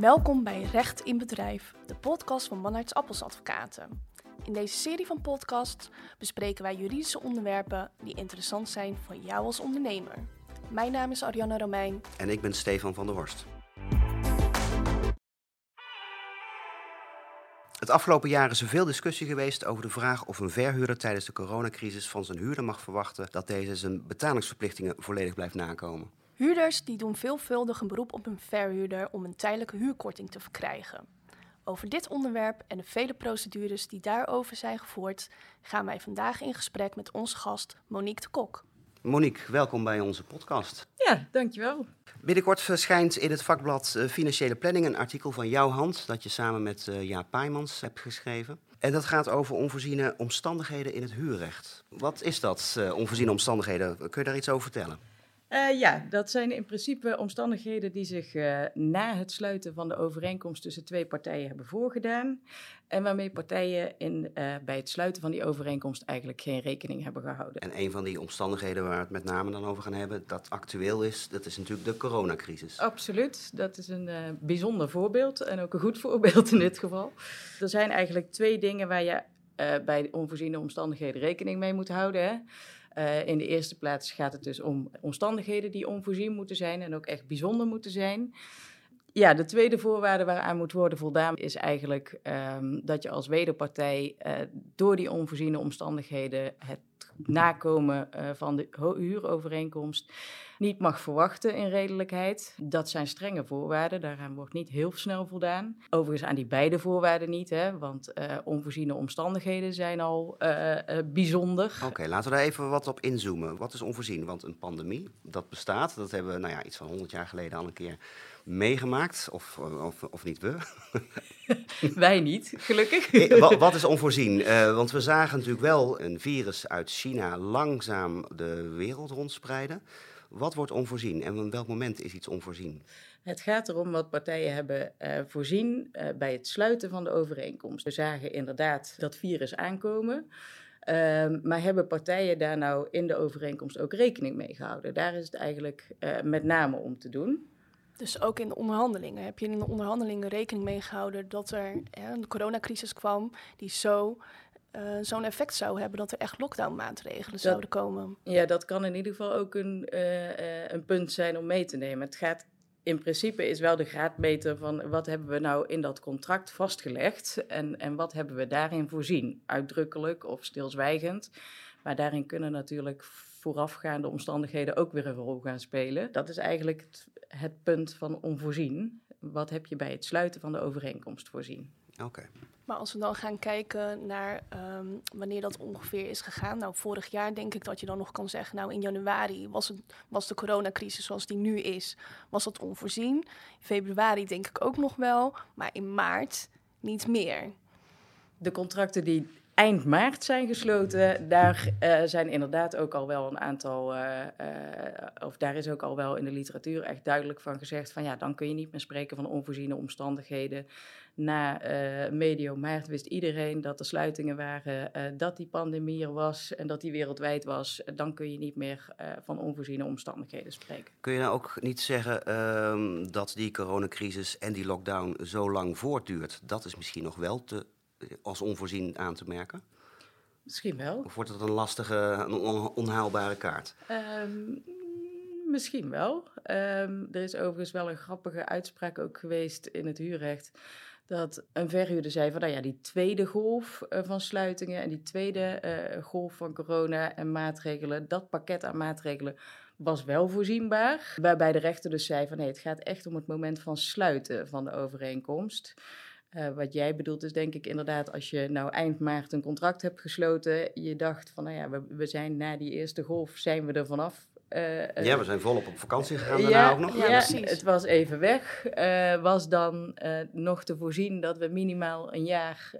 Welkom bij Recht in Bedrijf, de podcast van Manarts Appels Advocaten. In deze serie van podcasts bespreken wij juridische onderwerpen die interessant zijn voor jou als ondernemer. Mijn naam is Arianna Romein. En ik ben Stefan van der Horst. Het afgelopen jaar is er veel discussie geweest over de vraag of een verhuurder tijdens de coronacrisis van zijn huurder mag verwachten dat deze zijn betalingsverplichtingen volledig blijft nakomen. Huurders die doen veelvuldig een beroep op een verhuurder om een tijdelijke huurkorting te verkrijgen. Over dit onderwerp en de vele procedures die daarover zijn gevoerd, gaan wij vandaag in gesprek met onze gast Monique de Kok. Monique, welkom bij onze podcast. Ja, dankjewel. Binnenkort verschijnt in het vakblad eh, Financiële Planning een artikel van jouw hand dat je samen met uh, Jaap Pijmans hebt geschreven. En dat gaat over onvoorziene omstandigheden in het huurrecht. Wat is dat, uh, onvoorziene omstandigheden? Kun je daar iets over vertellen? Uh, ja, dat zijn in principe omstandigheden die zich uh, na het sluiten van de overeenkomst tussen twee partijen hebben voorgedaan. En waarmee partijen in, uh, bij het sluiten van die overeenkomst eigenlijk geen rekening hebben gehouden. En een van die omstandigheden waar we het met name dan over gaan hebben, dat actueel is, dat is natuurlijk de coronacrisis. Absoluut, dat is een bijzonder voorbeeld en ook een goed voorbeeld in dit geval. Er zijn eigenlijk twee dingen waar je bij onvoorziene omstandigheden rekening mee moet houden. Hè. Uh, in de eerste plaats gaat het dus om omstandigheden die onvoorzien moeten zijn en ook echt bijzonder moeten zijn. Ja, de tweede voorwaarde waaraan moet worden voldaan is eigenlijk um, dat je als wederpartij uh, door die onvoorziene omstandigheden het nakomen uh, van de huurovereenkomst niet mag verwachten in redelijkheid. Dat zijn strenge voorwaarden, daaraan wordt niet heel snel voldaan. Overigens aan die beide voorwaarden niet, hè, want uh, onvoorziene omstandigheden zijn al uh, bijzonder. Oké, laten we daar even wat op inzoomen. Wat is onvoorzien? Want een pandemie, dat bestaat, dat hebben we nou ja, iets van 100 jaar geleden al een keer meegemaakt, of, of, of niet we? Wij niet, gelukkig. wat, wat, is onvoorzien? Uh, want we zagen natuurlijk wel een virus uit China langzaam de wereld rondspreiden. Wat wordt onvoorzien en op welk moment is iets onvoorzien? Het gaat erom wat partijen hebben uh, voorzien uh, bij het sluiten van de overeenkomst. We zagen inderdaad dat virus aankomen. Uh, maar hebben partijen daar nou in de overeenkomst ook rekening mee gehouden? Daar is het eigenlijk uh, met name om te doen. Dus ook in de onderhandelingen. Heb je in de onderhandelingen rekening mee gehouden dat er hè, een coronacrisis kwam die zo uh, zo'n effect zou hebben dat er echt lockdown-maatregelen zouden komen. Ja, dat kan in ieder geval ook een, uh, uh, een punt zijn om mee te nemen. Het gaat in principe is wel de graadmeter van wat hebben we nou in dat contract vastgelegd en, en wat hebben we daarin voorzien, uitdrukkelijk of stilzwijgend. Maar daarin kunnen natuurlijk voorafgaande omstandigheden ook weer een rol gaan spelen. Dat is eigenlijk het, het punt van onvoorzien. Wat heb je bij het sluiten van de overeenkomst voorzien? Oké. Okay. Maar als we dan gaan kijken naar um, wanneer dat ongeveer is gegaan. Nou, vorig jaar denk ik dat je dan nog kan zeggen, nou in januari was, het, was de coronacrisis zoals die nu is, was dat onvoorzien. In februari denk ik ook nog wel, maar in maart niet meer. De contracten die eind maart zijn gesloten, daar uh, zijn inderdaad ook al wel een aantal, uh, uh, of daar is ook al wel in de literatuur echt duidelijk van gezegd van ja, dan kun je niet meer spreken van onvoorziene omstandigheden. Na medio maart wist iedereen dat er sluitingen waren, dat die pandemie er was en dat die wereldwijd was. Dan kun je niet meer van onvoorziene omstandigheden spreken. Kun je nou ook niet zeggen ehm, dat die coronacrisis en die lockdown zo lang voortduurt? Dat is misschien nog wel te als onvoorzien aan te merken? Misschien wel. Of wordt het een lastige, een on onhaalbare kaart? Um, misschien wel. Um, er is overigens wel een grappige uitspraak ook geweest in het huurrecht. Dat een verhuurder zei van, nou ja, die tweede golf uh, van sluitingen en die tweede uh, golf van corona en maatregelen, dat pakket aan maatregelen was wel voorzienbaar. Waarbij de rechter dus zei van, nee, het gaat echt om het moment van sluiten van de overeenkomst. Uh, wat jij bedoelt is denk ik inderdaad als je nou eind maart een contract hebt gesloten, je dacht van nou ja, we, we zijn na die eerste golf zijn we er vanaf. Uh, ja, we zijn volop op vakantie gegaan daarna ja, ook nog. Ja, ja het was even weg. Uh, was dan nog te voorzien dat we minimaal een jaar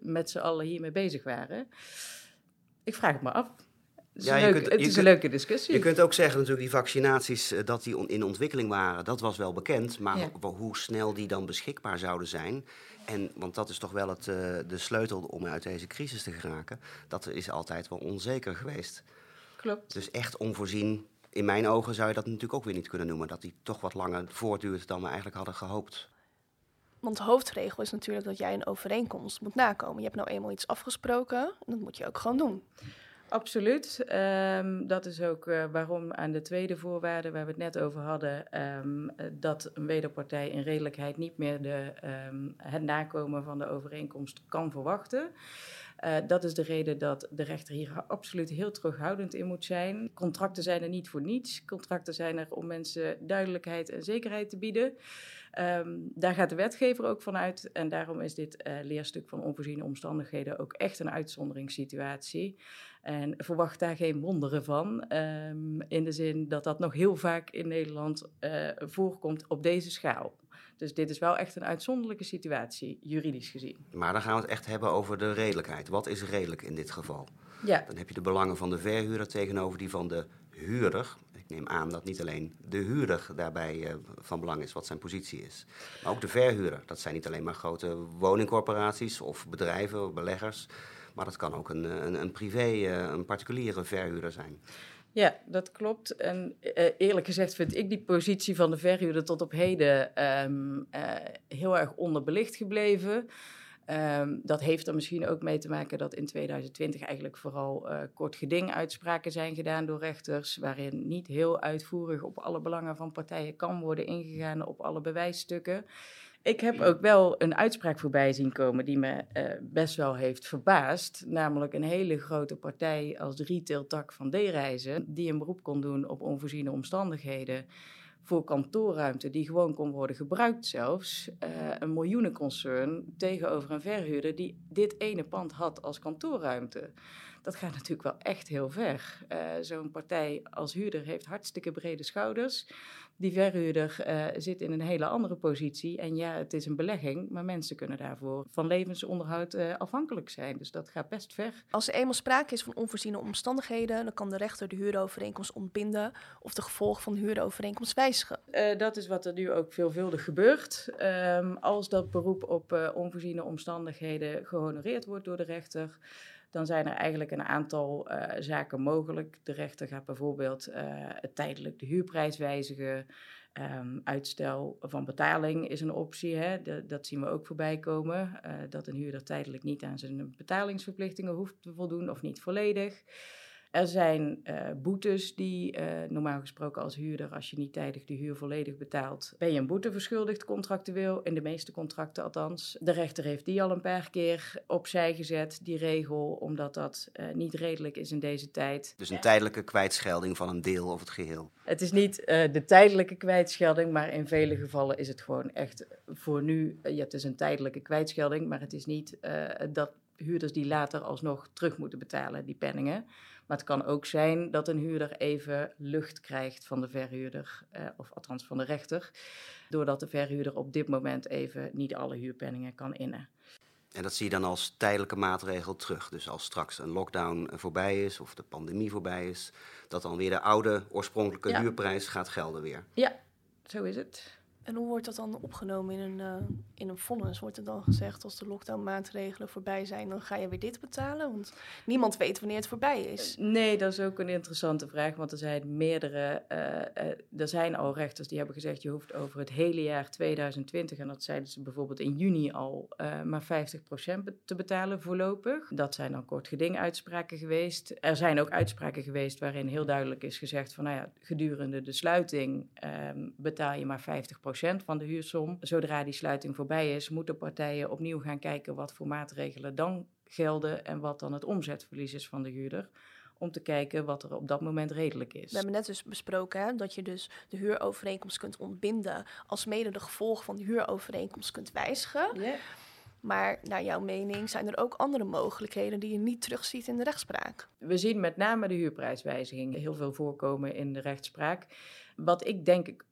met z'n allen hiermee bezig waren? Ik vraag het me af. Het is, ja, leuk, kunt, het is kunt, een leuke discussie. Je kunt ook zeggen natuurlijk die vaccinaties, uh, dat die on, in ontwikkeling waren, dat was wel bekend. Maar ja. hoe snel die dan beschikbaar zouden zijn, en, want dat is toch wel het, uh, de sleutel om uit deze crisis te geraken, dat is altijd wel onzeker geweest. Klopt. Dus echt onvoorzien, in mijn ogen zou je dat natuurlijk ook weer niet kunnen noemen. Dat die toch wat langer voortduurt dan we eigenlijk hadden gehoopt. Want de hoofdregel is natuurlijk dat jij een overeenkomst moet nakomen. Je hebt nou eenmaal iets afgesproken en dat moet je ook gewoon doen. Absoluut. Ehm, dat is ook uh, waarom aan de tweede voorwaarde waar we het net over hadden, ehm, dat een wederpartij in redelijkheid niet meer de, um, het nakomen van de overeenkomst kan verwachten. Uh, dat is de reden dat de rechter hier absoluut heel terughoudend in moet zijn. Contracten zijn er niet voor niets. Contracten zijn er om mensen duidelijkheid en zekerheid te bieden. Daar gaat de wetgever ook van uit. En daarom is dit uh, leerstuk van onvoorziene omstandigheden ook echt een uitzonderingssituatie. En verwacht daar geen wonderen van. Um, in de zin dat dat nog heel vaak in Nederland uh, voorkomt op deze schaal. Dus dit is wel echt een uitzonderlijke situatie, juridisch gezien. Maar dan gaan we het echt hebben over de redelijkheid. Wat is redelijk in dit geval? Ja. Dan heb je de belangen van de verhuurder tegenover die van de huurder. Ik neem aan dat niet alleen de huurder daarbij uh, van belang is, wat zijn positie is. Maar ook de verhuurder. Dat zijn niet alleen maar grote woningcorporaties of bedrijven of beleggers. Maar dat kan ook een, een, een privé, uh, een particuliere verhuurder zijn. Ja, dat klopt. En uh, eerlijk gezegd vind ik die positie van de verhuurder tot op heden uh, heel erg onderbelicht gebleven. Um, dat heeft er misschien ook mee te maken dat in 2020 eigenlijk vooral uh, kort geding uitspraken zijn gedaan door rechters, waarin niet heel uitvoerig op alle belangen van partijen kan worden ingegaan op alle bewijsstukken. Ik heb ook wel een uitspraak voorbij zien komen die me uh, best wel heeft verbaasd. Namelijk een hele grote partij als de retailtak van D-reizen, die een beroep kon doen op onvoorziene omstandigheden voor kantoorruimte die gewoon kon worden gebruikt zelfs. Uh, een miljoenenconcern tegenover een verhuurder die dit ene pand had als kantoorruimte. Dat gaat natuurlijk wel echt heel ver. Uh, Zo'n partij als huurder heeft hartstikke brede schouders. Die verhuurder uh, zit in een hele andere positie. En ja, het is een belegging, maar mensen kunnen daarvoor van levensonderhoud uh, afhankelijk zijn. Dus dat gaat best ver. Als er eenmaal sprake is van onvoorziene omstandigheden, dan kan de rechter de huurovereenkomst ontbinden of de gevolgen van de huurovereenkomst wijzigen. Uh, dat is wat er nu ook veelvuldig gebeurt. Um, als dat beroep op onvoorziene omstandigheden gehonoreerd wordt door de rechter dan zijn er eigenlijk een aantal uh, zaken mogelijk. De rechter gaat bijvoorbeeld uh, tijdelijk de huurprijs wijzigen. Um, uitstel van betaling is een optie. Hè? Dat zien we ook voorbij komen. Uh, dat een huurder tijdelijk niet aan zijn betalingsverplichtingen hoeft te voldoen of niet volledig. Er zijn uh, boetes die uh, normaal gesproken als huurder, als je niet tijdig de huur volledig betaalt, ben je een boete verschuldigd contractueel, in de meeste contracten althans. De rechter heeft die al een paar keer opzij gezet, die regel, omdat dat uh, niet redelijk is in deze tijd. Dus een tijdelijke kwijtschelding van een deel of het geheel? Het is niet de tijdelijke kwijtschelding, maar in vele gevallen is het gewoon echt voor nu, ja, het is een tijdelijke kwijtschelding, maar het is niet dat huurders die later alsnog terug moeten betalen, die penningen. Maar het kan ook zijn dat een huurder even lucht krijgt van de verhuurder, eh, of althans van de rechter, doordat de verhuurder op dit moment even niet alle huurpenningen kan innen. En dat zie je dan als tijdelijke maatregel terug. Dus als straks een lockdown voorbij is of de pandemie voorbij is, dat dan weer de oude oorspronkelijke ja. huurprijs gaat gelden weer. Ja, zo is het. En hoe wordt dat dan opgenomen in een, uh, in een vonnis? Wordt er dan gezegd als de lockdown-maatregelen voorbij zijn, dan ga je weer dit betalen? Want niemand weet wanneer het voorbij is. Nee, dat is ook een interessante vraag, want er zijn meerdere. Uh, er zijn al rechters die hebben gezegd: je hoeft over het hele jaar 2020, en dat zeiden ze bijvoorbeeld in juni al, maar 50% te betalen voorlopig. Dat zijn dan kort geding uitspraken geweest. Er zijn ook uitspraken geweest waarin heel duidelijk is gezegd: van nou ja, gedurende de sluiting ehm, betaal je maar 50% van de huursom. Zodra die sluiting voorbij is, moeten partijen opnieuw gaan kijken wat voor maatregelen dan gelden en wat dan het omzetverlies is van de huurder om te kijken wat er op dat moment redelijk is. We hebben net dus besproken hè, dat je dus de huurovereenkomst kunt ontbinden als mede de gevolgen van de huurovereenkomst kunt wijzigen. Yeah. Maar naar jouw mening zijn er ook andere mogelijkheden die je niet terugziet in de rechtspraak? We zien met name de huurprijswijziging heel veel voorkomen in de rechtspraak. Wat ik denk ik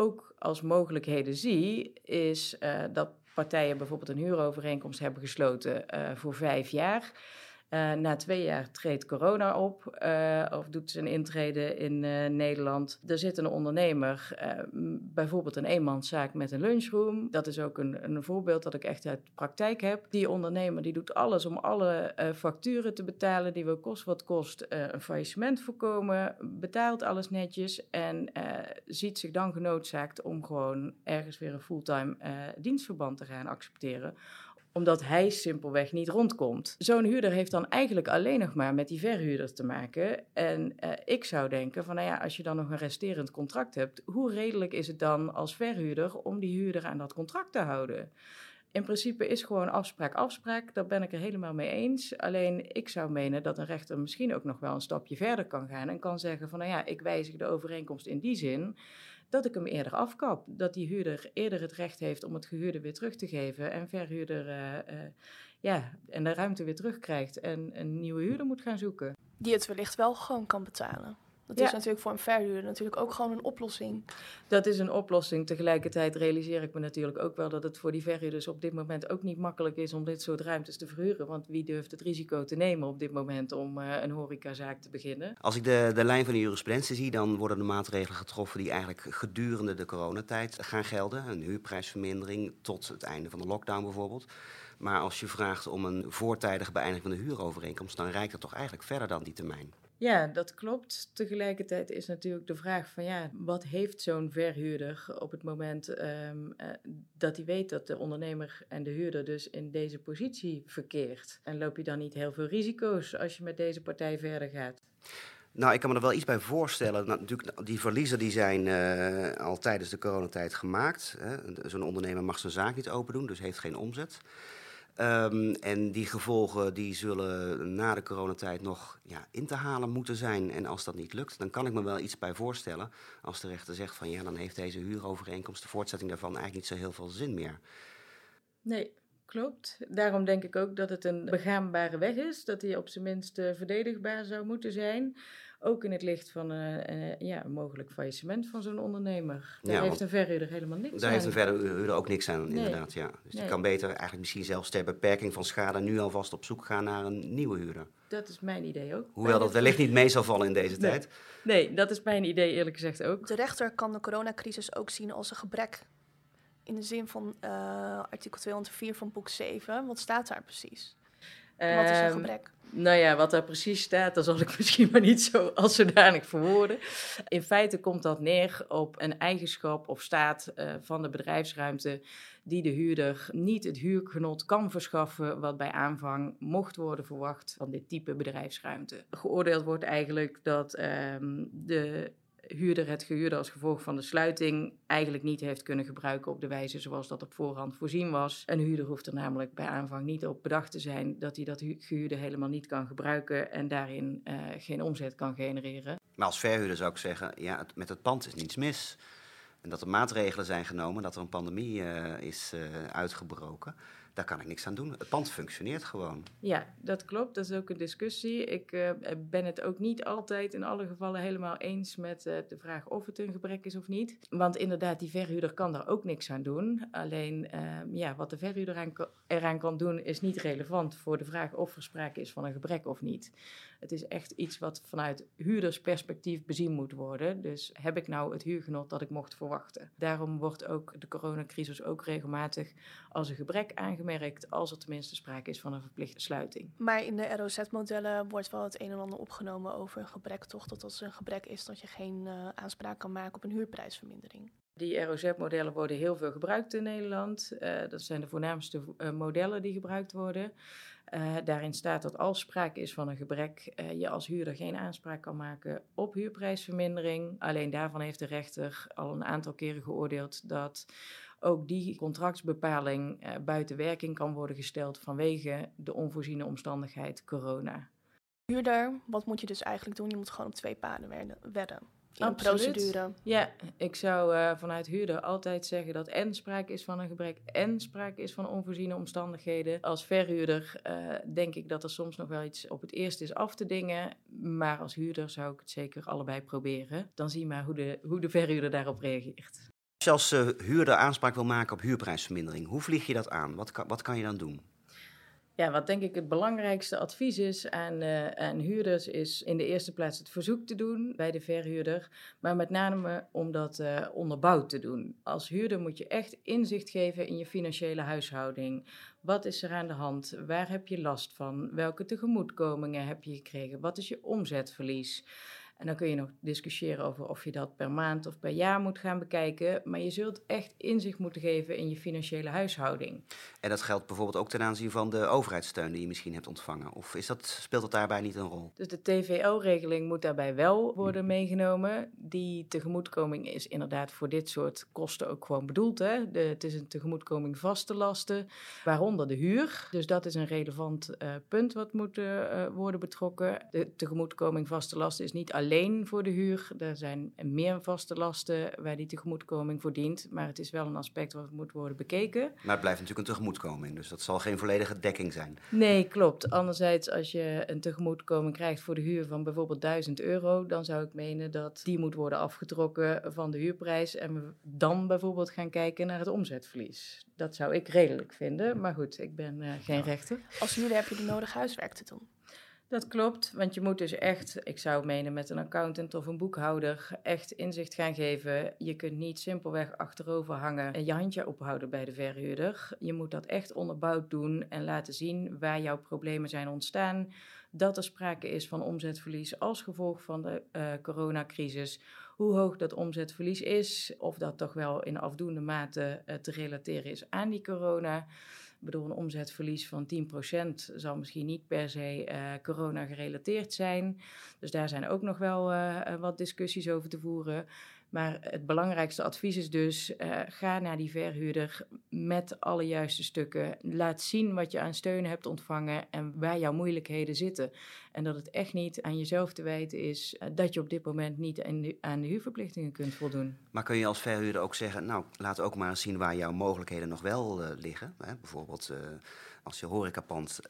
ook als mogelijkheden zie, is uh, dat partijen bijvoorbeeld een huurovereenkomst hebben gesloten uh, voor vijf jaar. Uh, na twee jaar treedt corona op uh, of doet zijn intrede in uh, Nederland. Er zit een ondernemer, bijvoorbeeld een eenmanszaak met een lunchroom. Dat is ook een, een, voorbeeld dat ik echt uit de praktijk heb. Die ondernemer die doet alles om alle facturen te betalen. Die wil kost wat kost een faillissement voorkomen. Betaalt alles netjes en ziet zich dan genoodzaakt om gewoon ergens weer een fulltime dienstverband te gaan accepteren omdat hij simpelweg niet rondkomt. Zo'n huurder heeft dan eigenlijk alleen nog maar met die verhuurder te maken. En uh, ik zou denken van, nou ja, als je dan nog een resterend contract hebt, hoe redelijk is het dan als verhuurder om die huurder aan dat contract te houden? In principe is gewoon afspraak afspraak, daar ben ik er helemaal mee eens. Alleen ik zou menen dat een rechter misschien ook nog wel een stapje verder kan gaan en kan zeggen van, nou ja, ik wijzig de overeenkomst in die zin dat ik hem eerder afkap. Dat die huurder eerder het recht heeft om het gehuurde weer terug te geven en verhuurder uh, uh, ja, en de ruimte weer terugkrijgt en een nieuwe huurder moet gaan zoeken. Die het wellicht wel gewoon kan betalen. Dat is natuurlijk voor een verhuurder natuurlijk ook gewoon een oplossing. Dat is een oplossing. Tegelijkertijd realiseer ik me natuurlijk ook wel dat het voor die verhuurders op dit moment ook niet makkelijk is om dit soort ruimtes te verhuren. Want wie durft het risico te nemen op dit moment om uh, een horecazaak te beginnen? Als ik de, de lijn van de jurisprudentie zie, dan worden de maatregelen getroffen die eigenlijk gedurende de coronatijd gaan gelden. Een huurprijsvermindering tot het einde van de lockdown bijvoorbeeld. Maar als je vraagt om een voortijdige beëindiging van de huurovereenkomst, dan reikt het toch eigenlijk verder dan die termijn. Ja, dat klopt. Tegelijkertijd is natuurlijk de vraag van ja, wat heeft zo'n verhuurder op het moment um, uh, dat hij weet dat de ondernemer en de huurder dus in deze positie verkeert? En loop je dan niet heel veel risico's als je met deze partij verder gaat? Nou, ik kan me er wel iets bij voorstellen. Nou, natuurlijk, die verliezen die zijn uh, al tijdens de coronatijd gemaakt. Zo'n ondernemer mag zijn zaak niet open doen, dus heeft geen omzet. Um, en die gevolgen die zullen na de coronatijd nog ja, in te halen moeten zijn. En als dat niet lukt, dan kan ik me wel iets bij voorstellen. Als de rechter zegt van ja, dan heeft deze huurovereenkomst, de voortzetting daarvan, eigenlijk niet zo heel veel zin meer. Nee, klopt. Daarom denk ik ook dat het een begaanbare weg is. Dat die op zijn minst uh, verdedigbaar zou moeten zijn. Ook in het licht van uh, ja, een mogelijk faillissement van zo'n ondernemer. Daar heeft een verhuurder helemaal niks aan. Daar heeft een verhuurder ook niks aan, inderdaad. Ja. Dus nee. die kan beter eigenlijk misschien zelfs ter beperking van schade nu alvast op zoek gaan naar een nieuwe huurder. Dat is mijn idee ook. Hoewel dat wellicht niet mee zal vallen in deze nee. tijd. Nee, dat is mijn idee eerlijk gezegd ook. De rechter kan de coronacrisis ook zien als een gebrek. In de zin van uh, artikel 204 van boek 7. Wat staat daar precies? Wat is een gebrek? Nou ja, wat daar precies staat, dan zal ik misschien maar niet zo als zodanig verwoorden. In feite komt dat neer op een eigenschap of staat uh, van de bedrijfsruimte die de huurder niet het huurgenot kan verschaffen wat bij aanvang mocht worden verwacht van dit type bedrijfsruimte. Geoordeeld wordt eigenlijk dat um, de huurder het gehuurde als gevolg van de sluiting eigenlijk niet heeft kunnen gebruiken op de wijze zoals dat op voorhand voorzien was. Een huurder hoeft er namelijk bij aanvang niet op bedacht te zijn dat hij dat gehuurde helemaal niet kan gebruiken en daarin uh, geen omzet kan genereren. Maar als verhuurder zou ik zeggen, ja, met het pand is niets mis. En dat er maatregelen zijn genomen, dat er een pandemie uh, is uh, uitgebroken daar kan ik niks aan doen. Het pand functioneert gewoon. Ja, dat klopt. Dat is ook een discussie. Ik uh, ben het ook niet altijd in alle gevallen helemaal eens met uh, de vraag of het een gebrek is of niet. Want inderdaad, die verhuurder kan daar ook niks aan doen. Alleen uh, ja, wat de verhuurder aan, eraan kan doen is niet relevant voor de vraag of er sprake is van een gebrek of niet. Het is echt iets wat vanuit huurdersperspectief bezien moet worden. Dus heb ik nou het huurgenot dat ik mocht verwachten? Daarom wordt ook de coronacrisis ook regelmatig als een gebrek aangemerkt, als er tenminste sprake is van een verplichte sluiting. Maar in de ROZ-modellen wordt wel het een en ander opgenomen over een gebrek, toch? Dat als er een gebrek is, dat je geen uh, aanspraak kan maken op een huurprijsvermindering. Die ROZ-modellen worden heel veel gebruikt in Nederland. Uh, dat zijn de voornaamste uh, modellen die gebruikt worden. Uh, daarin staat dat als sprake is van een gebrek, je als huurder geen aanspraak kan maken op huurprijsvermindering. Alleen daarvan heeft de rechter al een aantal keren geoordeeld dat ook die contractsbepaling buiten werking kan worden gesteld vanwege de onvoorziene omstandigheid corona. Huurder, wat moet je dus eigenlijk doen? Je moet gewoon op twee paden wedden een procedure. Ja, ik zou uh, vanuit huurder altijd zeggen dat en sprake is van een gebrek en sprake is van onvoorziene omstandigheden. Als verhuurder uh, denk ik dat er soms nog wel iets op het eerst is af te dingen, maar als huurder zou ik het zeker allebei proberen. Dan zie maar hoe de, hoe de verhuurder daarop reageert. Als je als uh, huurder aanspraak wil maken op huurprijsvermindering, hoe vlieg je dat aan? Wat kan, wat kan je dan doen? Ja, wat denk ik het belangrijkste advies is aan, uh, aan huurders, is in de eerste plaats het verzoek te doen bij de verhuurder, maar met name om dat uh, onderbouwd te doen. Als huurder moet je echt inzicht geven in je financiële huishouding. Wat is er aan de hand? Waar heb je last van? Welke tegemoetkomingen heb je gekregen? Wat is je omzetverlies? En dan kun je nog discussiëren over of je dat per maand of per jaar moet gaan bekijken. Maar je zult echt inzicht moeten geven in je financiële huishouding. En dat geldt bijvoorbeeld ook ten aanzien van de overheidssteun die je misschien hebt ontvangen. Of is dat, speelt dat daarbij niet een rol? Dus de TVO-regeling moet daarbij wel worden meegenomen. Die tegemoetkoming is inderdaad voor dit soort kosten ook gewoon bedoeld. Hè? De, het is een tegemoetkoming vaste lasten, waaronder de huur. Dus dat is een relevant uh, punt wat moet uh, worden betrokken. De tegemoetkoming vaste lasten is niet alleen alleen voor de huur. Er zijn meer vaste lasten waar die tegemoetkoming voor dient. Maar het is wel een aspect wat moet worden bekeken. Maar het blijft natuurlijk een tegemoetkoming, dus dat zal geen volledige dekking zijn. Nee, klopt. Anderzijds, als je een tegemoetkoming krijgt voor de huur van bijvoorbeeld 1000 euro, dan zou ik menen dat die moet worden afgetrokken van de huurprijs. En we dan bijvoorbeeld gaan kijken naar het omzetverlies. Dat zou ik redelijk vinden. Maar goed, ik ben uh, geen rechter. Als jullie heb je de nodige huiswerk te doen. Dat klopt, want je moet dus echt, ik zou menen met een accountant of een boekhouder, echt inzicht gaan geven. Je kunt niet simpelweg achterover hangen en je handje ophouden bij de verhuurder. Je moet dat echt onderbouwd doen en laten zien waar jouw problemen zijn ontstaan. Dat er sprake is van omzetverlies als gevolg van de uh, coronacrisis. Hoe hoog dat omzetverlies is, of dat toch wel in afdoende mate uh, te relateren is aan die corona. Bedoel, een omzetverlies van 10% zal misschien niet per se uh, corona gerelateerd zijn. Dus daar zijn ook nog wel uh, wat discussies over te voeren. Maar het belangrijkste advies is dus: uh, ga naar die verhuurder met alle juiste stukken. Laat zien wat je aan steun hebt ontvangen en waar jouw moeilijkheden zitten. En dat het echt niet aan jezelf te wijten is uh, dat je op dit moment niet aan de, huurverplichtingen kunt voldoen. Maar kun je als verhuurder ook zeggen: Nou, laat ook maar eens zien waar jouw mogelijkheden nog wel uh, liggen? Hè? Bijvoorbeeld als je horecapand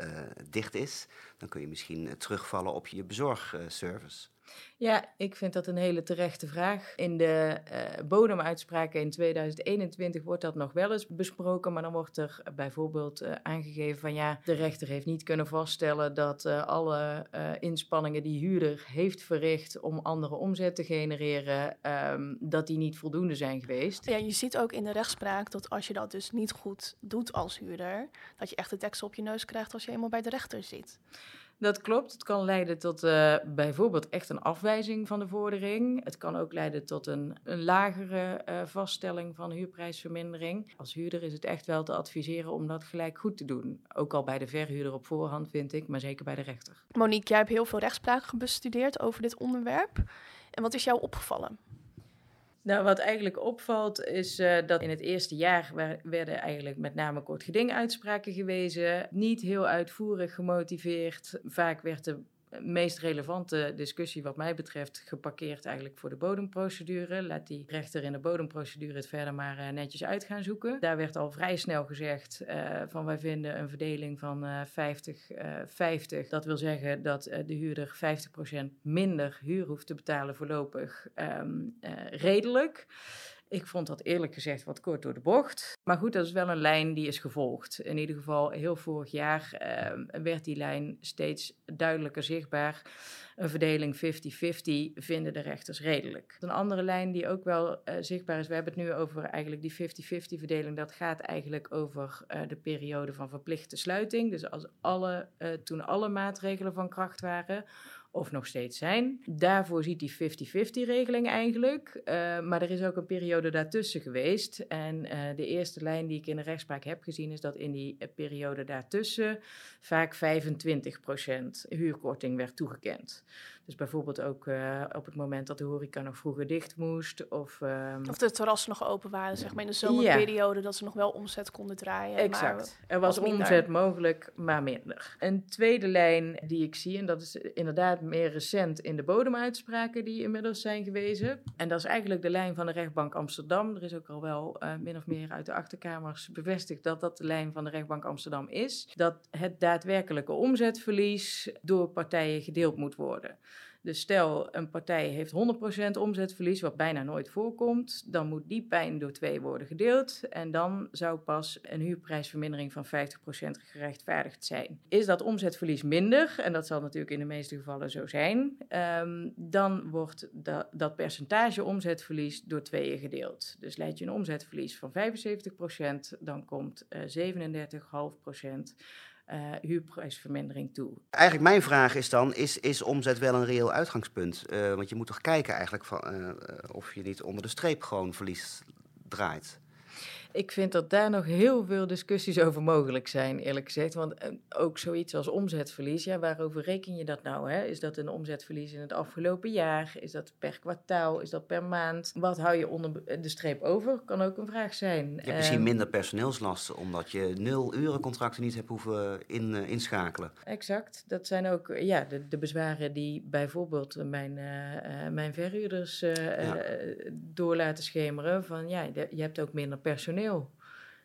dicht is, dan kun je misschien terugvallen op je bezorgservice. Ja, ik vind dat een hele terechte vraag. In de uh, bodemuitspraken in 2021 wordt dat nog wel eens besproken, maar dan wordt er bijvoorbeeld uh, aangegeven van ja, de rechter heeft niet kunnen vaststellen dat uh, alle inspanningen die huurder heeft verricht om andere omzet te genereren, um, dat die niet voldoende zijn geweest. Ja, je ziet ook in de rechtspraak dat als je dat dus niet goed doet als huurder, dat je echt de deksel op je neus krijgt als je eenmaal bij de rechter zit. Dat klopt. Het kan leiden tot uh, bijvoorbeeld echt een afwijzing van de vordering. Het kan ook leiden tot een, een lagere uh, vaststelling van huurprijsvermindering. Als huurder is het echt wel te adviseren om dat gelijk goed te doen. Ook al bij de verhuurder op voorhand, vind ik, maar zeker bij de rechter. Monique, jij hebt heel veel rechtspraak bestudeerd over dit onderwerp. En wat is jou opgevallen? Nou, wat eigenlijk opvalt is uh, dat in het eerste jaar werden eigenlijk met name kort geding uitspraken gewezen. Niet heel uitvoerig gemotiveerd. Vaak werd de meest relevante discussie wat mij betreft geparkeerd eigenlijk voor de bodemprocedure. Laat die rechter in de bodemprocedure het verder maar uh, netjes uit gaan zoeken. Daar werd al vrij snel gezegd uh, van wij vinden een verdeling van 50-50. dat wil zeggen dat de huurder 50% minder huur hoeft te betalen voorlopig um, redelijk. Ik vond dat eerlijk gezegd wat kort door de bocht. Maar goed, dat is wel een lijn die is gevolgd. In ieder geval, heel vorig jaar uh, werd die lijn steeds duidelijker zichtbaar. Een verdeling 50-50 vinden de rechters redelijk. Een andere lijn die ook wel uh, zichtbaar is, we hebben het nu over eigenlijk die 50-50 verdeling. Dat gaat eigenlijk over uh, de periode van verplichte sluiting. Dus als alle, uh, toen alle maatregelen van kracht waren of nog steeds zijn. Daarvoor ziet die 50-50 regeling eigenlijk. Uh, maar er is ook een periode daartussen geweest. En uh, de eerste lijn die ik in de rechtspraak heb gezien is dat in die periode daartussen vaak 25% huurkorting werd toegekend. Dus bijvoorbeeld ook uh, op het moment dat de horeca nog vroeger dicht moest. Of, um... of de terrassen nog open waren, zeg maar in de zomerperiode, ja. dat ze nog wel omzet konden draaien. Exact. Maar er was, was omzet mogelijk, maar minder. Een tweede lijn die ik zie, en dat is inderdaad meer recent in de bodemuitspraken die inmiddels zijn gewezen. En dat is eigenlijk de lijn van de rechtbank Amsterdam. Er is ook al wel uh, min of meer uit de achterkamers bevestigd dat dat de lijn van de rechtbank Amsterdam is. Dat het daadwerkelijke omzetverlies door partijen gedeeld moet worden. Dus stel, een partij heeft 100% omzetverlies, wat bijna nooit voorkomt. Dan moet die pijn door twee worden gedeeld. En dan zou pas een huurprijsvermindering van 50% gerechtvaardigd zijn. Is dat omzetverlies minder, en dat zal natuurlijk in de meeste gevallen zo zijn, ehm, dan wordt dat percentage omzetverlies door tweeën gedeeld. Dus leid je een omzetverlies van 75%, dan komt uh, 37,5% uh, huurprijsvermindering toe. Eigenlijk mijn vraag is dan, is, is omzet wel een reëel uitgangspunt? Uh, want je moet toch kijken eigenlijk van, uh, of je niet onder de streep gewoon verlies draait. Ik vind dat daar nog heel veel discussies over mogelijk zijn, eerlijk gezegd. Want eh, ook zoiets als omzetverlies, ja, waarover reken je dat nou? Hè? Is dat een omzetverlies in het afgelopen jaar? Is dat per kwartaal? Is dat per maand? Wat hou je onder de streep over? Kan ook een vraag zijn. Je hebt misschien ehm, minder personeelslasten, omdat je nul uren contracten niet hebt hoeven in, uh, inschakelen. Exact. Dat zijn ook ja, de, de bezwaren die bijvoorbeeld mijn, uh, mijn verhuurders ja. door laten schemeren. Van ja, je hebt ook minder personeel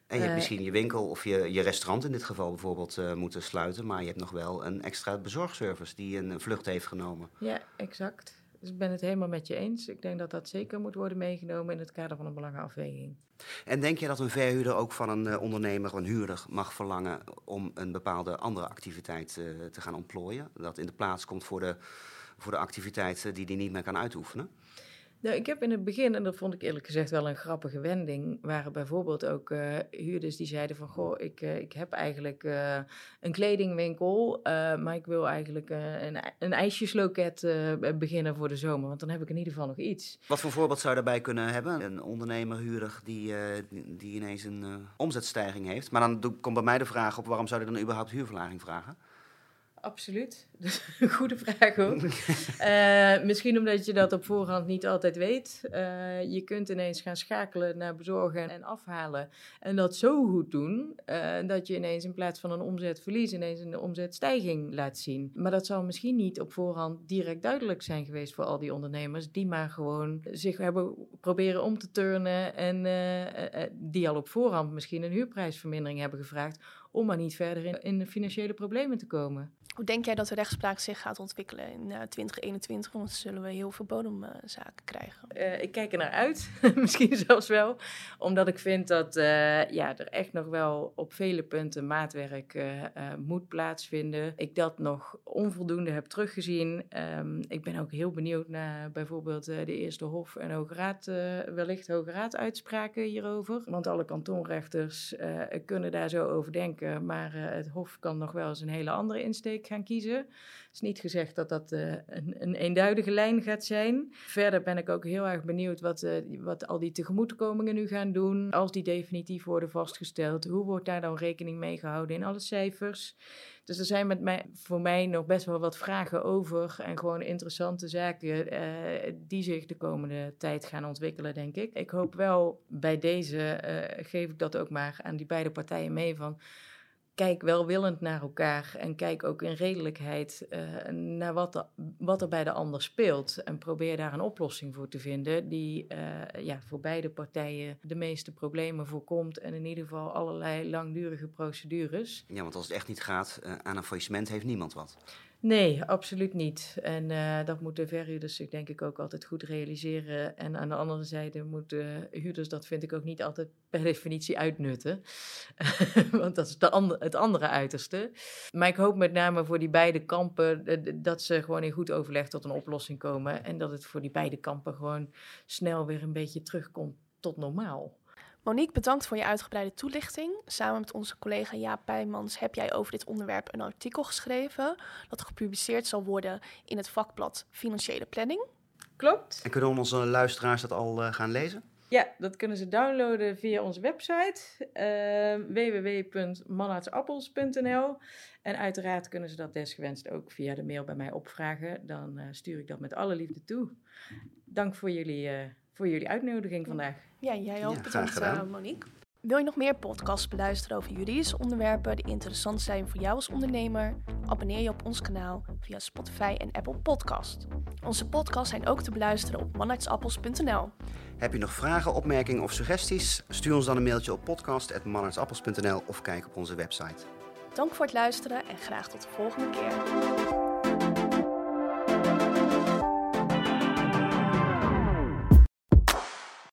en je hebt eh, misschien je winkel of je, je restaurant in dit geval bijvoorbeeld uh, moeten sluiten. Maar je hebt nog wel een extra bezorgservice die een vlucht heeft genomen. Ja, exact. Dus ik ben het helemaal met je eens. Ik denk dat dat zeker moet worden meegenomen in het kader van een belangenafweging. En denk je dat een verhuurder ook van een uh, ondernemer, een huurder, mag verlangen om een bepaalde andere activiteit te gaan ontplooien? Dat in de plaats komt voor de, voor de activiteit die hij niet meer kan uitoefenen? Nou, ik heb in het begin, en dat vond ik eerlijk gezegd wel een grappige wending, waren bijvoorbeeld ook uh, huurders die zeiden van, goh, ik, uh, ik heb eigenlijk uh, een kledingwinkel, maar ik wil eigenlijk een, een ijsjesloket beginnen voor de zomer, want dan heb ik in ieder geval nog iets. Wat voor voorbeeld zou daarbij kunnen hebben? Een ondernemer, huurder, die, die ineens een omzetstijging heeft. Maar dan komt bij mij de vraag op, waarom zou je dan überhaupt huurverlaging vragen? Absoluut. Een goede vraag ook. uh, misschien omdat je dat op voorhand niet altijd weet. Uh, je kunt ineens gaan schakelen naar bezorgen en afhalen. En dat zo goed doen uh, dat je ineens in plaats van een omzetverlies ineens een omzetstijging laat zien. Maar dat zal misschien niet op voorhand direct duidelijk zijn geweest voor al die ondernemers. Die maar gewoon zich hebben proberen om te turnen. En die al op voorhand misschien een huurprijsvermindering hebben gevraagd om maar niet verder in, in de financiële problemen te komen. Hoe denk jij dat de rechtspraak zich gaat ontwikkelen in uh, 2021? Want zullen we heel veel bodemzaken krijgen. Uh, ik kijk er naar uit, misschien zelfs wel. Omdat ik vind dat uh, ja, er echt nog wel op vele punten maatwerk moet plaatsvinden. Ik dat nog onvoldoende heb teruggezien. Um, ik ben ook heel benieuwd naar bijvoorbeeld de Eerste Hof en Hoge Raad, wellicht Hoge Raad uitspraken hierover. Want alle kantonrechters kunnen daar zo over denken. Maar het Hof kan nog wel eens een hele andere insteek gaan kiezen. Het is niet gezegd dat dat uh, een, een, eenduidige lijn gaat zijn. Verder ben ik ook heel erg benieuwd wat, uh, wat al die tegemoetkomingen nu gaan doen. Als die definitief worden vastgesteld, hoe wordt daar dan rekening mee gehouden in alle cijfers? Dus er zijn met mij, voor mij nog best wel wat vragen over. En gewoon interessante zaken uh, die zich de komende tijd gaan ontwikkelen, denk ik. Ik hoop wel bij deze, geef ik dat ook maar aan die beide partijen mee van kijk welwillend naar elkaar en kijk ook in redelijkheid uh, naar wat wat er bij de ander speelt. En probeer daar een oplossing voor te vinden die uh, ja, voor beide partijen de meeste problemen voorkomt. En in ieder geval allerlei langdurige procedures. Ja, want als het echt niet gaat, uh, aan een faillissement heeft niemand wat. Nee, absoluut niet. En uh, dat moeten verhuurders zich denk ik ook altijd goed realiseren. En aan de andere zijde moeten huurders dat vind ik ook niet altijd per definitie uitnutten. Want dat is het andere uiterste. Maar ik hoop met name voor die beide kampen dat ze gewoon in goed overleg tot een oplossing komen. En dat het voor die beide kampen gewoon snel weer een beetje terugkomt tot normaal. Monique, bedankt voor je uitgebreide toelichting. Samen met onze collega Jaap Pijmans heb jij over dit onderwerp een artikel geschreven dat gepubliceerd zal worden in het vakblad Financiële Planning. Klopt. En kunnen onze luisteraars dat al uh, gaan lezen? Ja, dat kunnen ze downloaden via onze website uh, www.manartsappels.nl. En uiteraard kunnen ze dat desgewenst ook via de mail bij mij opvragen. Dan uh, stuur ik dat met alle liefde toe. Dank voor jullie, uh, voor jullie uitnodiging vandaag. Ja, jij ook. Ja, bedankt, uh, Monique. Wil je nog meer podcasts beluisteren over juridische onderwerpen die interessant zijn voor jou als ondernemer? Abonneer je op ons kanaal via Spotify en Apple Podcast. Onze podcasts zijn ook te beluisteren op manartsappels.nl. Heb je nog vragen, opmerkingen of suggesties? Stuur ons dan een mailtje op podcast.manartsappels.nl of kijk op onze website. Dank voor het luisteren en graag tot de volgende keer.